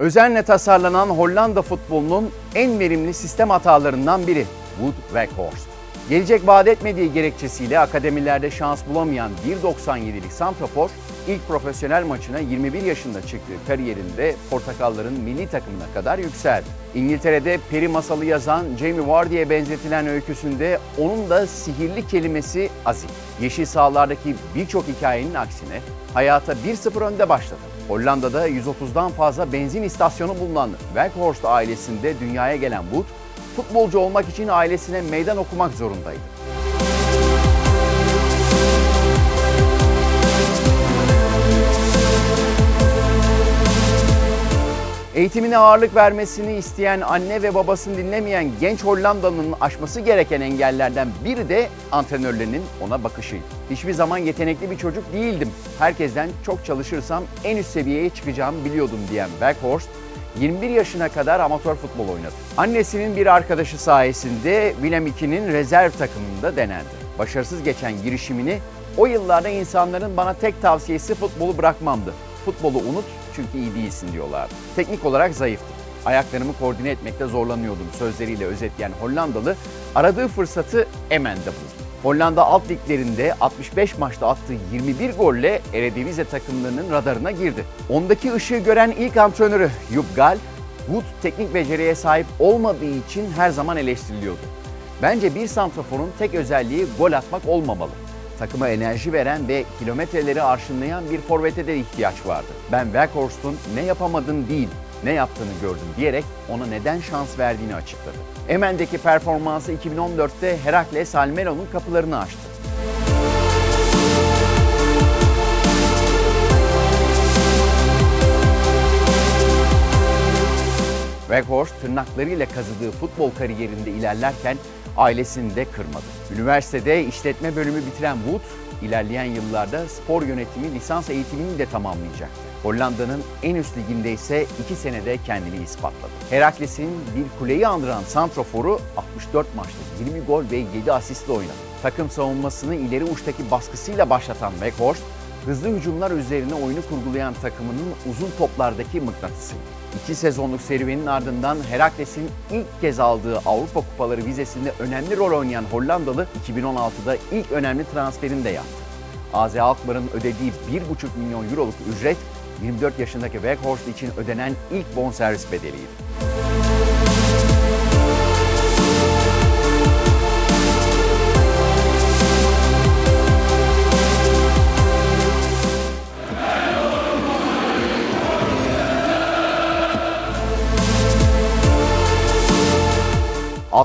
Özenle tasarlanan Hollanda futbolunun en verimli sistem hatalarından biri Wout Weghorst. Gelecek vaat etmediği gerekçesiyle akademilerde şans bulamayan 1.97'lik Santrafor ilk profesyonel maçına 21 yaşında çıktığı kariyerinde Portakalların milli takımına kadar yükseldi. İngiltere'de peri masalı yazan Jamie Vardy'ye benzetilen öyküsünde onun da sihirli kelimesi azim. Yeşil sahalardaki birçok hikayenin aksine hayata 1-0 önde başladı. Hollanda'da 130'dan fazla benzin istasyonu bulunan Weghorst ailesinde dünyaya gelen Wood, futbolcu olmak için ailesine meydan okumak zorundaydı. Eğitimine ağırlık vermesini isteyen anne ve babasını dinlemeyen genç Hollandalı'nın aşması gereken engellerden biri de antrenörlerinin ona bakışıydı. Hiçbir zaman yetenekli bir çocuk değildim. Herkesten çok çalışırsam en üst seviyeye çıkacağımı biliyordum diyen Weghorst, 21 yaşına kadar amatör futbol oynadı. Annesinin bir arkadaşı sayesinde Willem II'nin rezerv takımında denendi. Başarısız geçen girişimini o yıllarda insanların bana tek tavsiyesi futbolu bırakmamdı. Futbolu unut çünkü iyi değilsin diyorlardı. Teknik olarak zayıftım. Ayaklarımı koordine etmekte zorlanıyordum sözleriyle özetleyen Hollandalı aradığı fırsatı Emen'de buldu. Hollanda alt liglerinde 65 maçta attığı 21 golle Eredivisie takımlarının radarına girdi. Ondaki ışığı gören ilk antrenörü Jupp Gal, Wood teknik beceriye sahip olmadığı için her zaman eleştiriliyordu. Bence bir santraforun tek özelliği gol atmak olmamalı. Takıma enerji veren ve kilometreleri arşınlayan bir forvete de ihtiyaç vardı. Ben Weghorst'un ne yapamadın değil, ne yaptığını gördüm diyerek ona neden şans verdiğini açıkladı. Emen'deki performansı 2014'te Herakles Almero'nun kapılarını açtı. Weghorst tırnaklarıyla kazıdığı futbol kariyerinde ilerlerken ailesini de kırmadı. Üniversitede işletme bölümü bitiren Wood, ilerleyen yıllarda spor yönetimi lisans eğitimini de tamamlayacaktı. Hollanda'nın en üst liginde ise 2 senede kendini ispatladı. Herakles'in bir kuleyi andıran santroforu 64 maçta 20 gol ve 7 asistle oynadı. Takım savunmasını ileri uçtaki baskısıyla başlatan Weghorst, hızlı hücumlar üzerine oyunu kurgulayan takımının uzun toplardaki mıknatısıydı. İki sezonluk serüvenin ardından Herakles'in ilk kez aldığı Avrupa Kupaları vizesinde önemli rol oynayan Hollandalı 2016'da ilk önemli transferini de yaptı. AZ Alkmaar'ın ödediği 1,5 milyon euroluk ücret 24 yaşındaki Weghorst için ödenen ilk bonservis bedeliydi.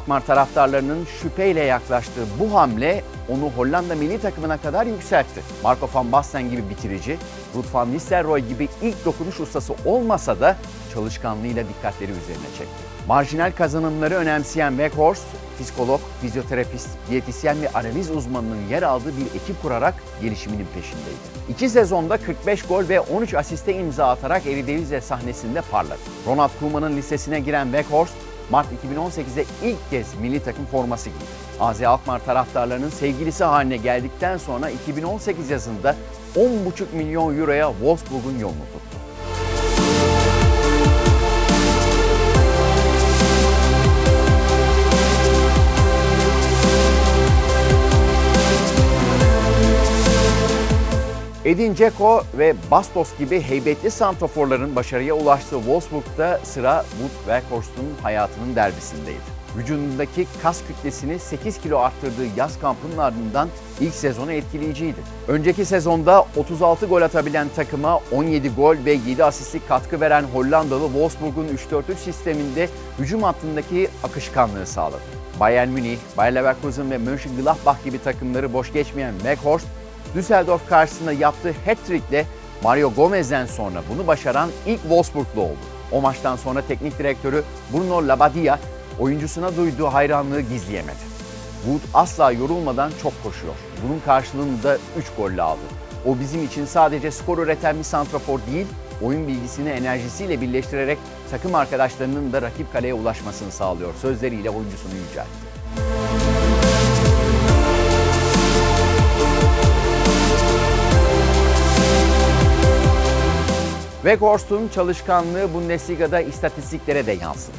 Alkmaar taraftarlarının şüpheyle yaklaştığı bu hamle onu Hollanda milli takımına kadar yükseltti. Marco van Basten gibi bitirici, Ruud van Nistelrooy gibi ilk dokunuş ustası olmasa da çalışkanlığıyla dikkatleri üzerine çekti. Marjinal kazanımları önemseyen Weghorst, psikolog, fizyoterapist, diyetisyen ve analiz uzmanının yer aldığı bir ekip kurarak gelişiminin peşindeydi. İki sezonda 45 gol ve 13 asiste imza atarak Eredivisie sahnesinde parladı. Ronald Koeman'ın listesine giren Weghorst, Mart 2018'de ilk kez milli takım forması giydi. AZ Alkmaar taraftarlarının sevgilisi haline geldikten sonra 2018 yazında 10,5 milyon euroya Wolfsburg'un yolunu tuttu. Edin Dzeko ve Bastos gibi heybetli santraforların başarıya ulaştığı Wolfsburg'da sıra Wout Weghorst'un hayatının derbisindeydi. Vücudundaki kas kütlesini 8 kilo arttırdığı yaz kampının ardından ilk sezonu etkileyiciydi. Önceki sezonda 36 gol atabilen takıma 17 gol ve 7 asistlik katkı veren Hollandalı Wolfsburg'un 3-4-3 sisteminde hücum hattındaki akışkanlığı sağladı. Bayern Münih, Bayer Leverkusen ve Mönchengladbach gibi takımları boş geçmeyen Weghorst, Düsseldorf karşısında yaptığı hat-trick'le Mario Gomez'den sonra bunu başaran ilk Wolfsburglu oldu. O maçtan sonra teknik direktörü Bruno Labbadia oyuncusuna duyduğu hayranlığı gizleyemedi. Wood asla yorulmadan çok koşuyor. Bunun karşılığını da 3 golle aldı. O bizim için sadece skor üreten bir santrafor değil, oyun bilgisini enerjisiyle birleştirerek takım arkadaşlarının da rakip kaleye ulaşmasını sağlıyor sözleriyle oyuncusunu yüceltti. Weghorst'un çalışkanlığı Bundesliga'da istatistiklere de yansıdı.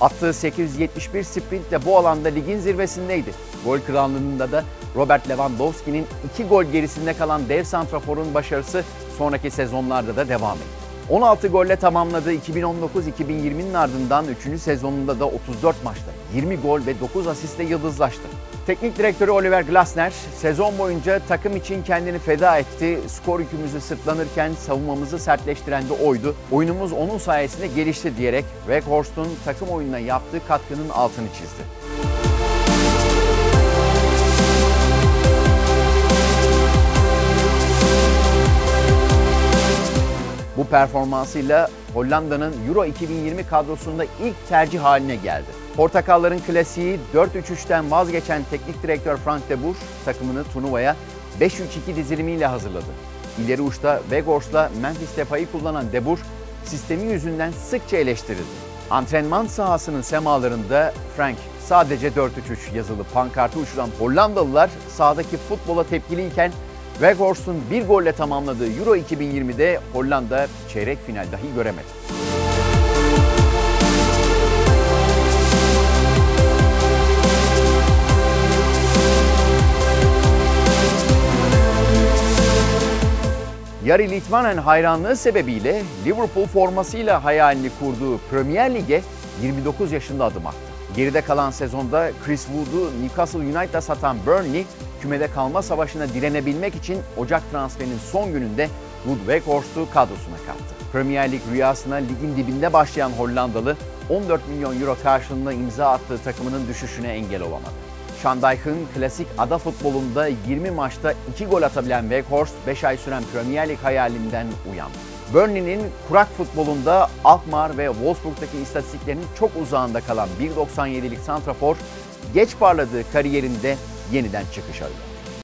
Attığı 871 sprintle bu alanda ligin zirvesindeydi. Gol krallığında da Robert Lewandowski'nin 2 gol gerisinde kalan dev santraforun başarısı sonraki sezonlarda da devam etti. 16 golle tamamladığı 2019-2020'nin ardından 3. sezonunda da 34 maçta 20 gol ve 9 asistle yıldızlaştı. Teknik direktörü Oliver Glasner sezon boyunca takım için kendini feda etti. Skor yükümüzü sırtlanırken savunmamızı sertleştiren de oydu. Oyunumuz onun sayesinde gelişti diyerek Weghorst'un takım oyununa yaptığı katkının altını çizdi. Bu performansıyla Hollanda'nın Euro 2020 kadrosunda ilk tercih haline geldi. Portakalların klasiği 4-3-3'ten vazgeçen teknik direktör Frank de Boer takımını turnuvaya 5-3-2 dizilimiyle hazırladı. İleri uçta Weghorst'la Memphis Depay'ı kullanan De Boer sistemi yüzünden sıkça eleştirildi. Antrenman sahasının semalarında Frank sadece 4-3-3 yazılı pankartı uçuran Hollandalılar sahadaki futbola tepkiliyken Weghorst'un bir golle tamamladığı Euro 2020'de Hollanda çeyrek final dahi göremedi. Yari Litmanen hayranlığı sebebiyle Liverpool formasıyla hayalini kurduğu Premier Lig'e 29 yaşında adım attı. Geride kalan sezonda Chris Wood'u Newcastle United'a satan Burnley, kümede kalma savaşına direnebilmek için Ocak transferinin son gününde Wood Weghorst'u kadrosuna kattı. Premier Lig rüyasına ligin dibinde başlayan Hollandalı 14 milyon euro karşılığında imza attığı takımının düşüşüne engel olamadı. Şandayh'ın klasik ada futbolunda 20 maçta 2 gol atabilen Weghorst 5 ay süren Premier Lig hayalinden uyandı. Burnley'nin kurak futbolunda Alkmaar ve Wolfsburg'daki istatistiklerinin çok uzağında kalan 1.97'lik santrafor geç parladığı kariyerinde yeniden çıkış arıyor.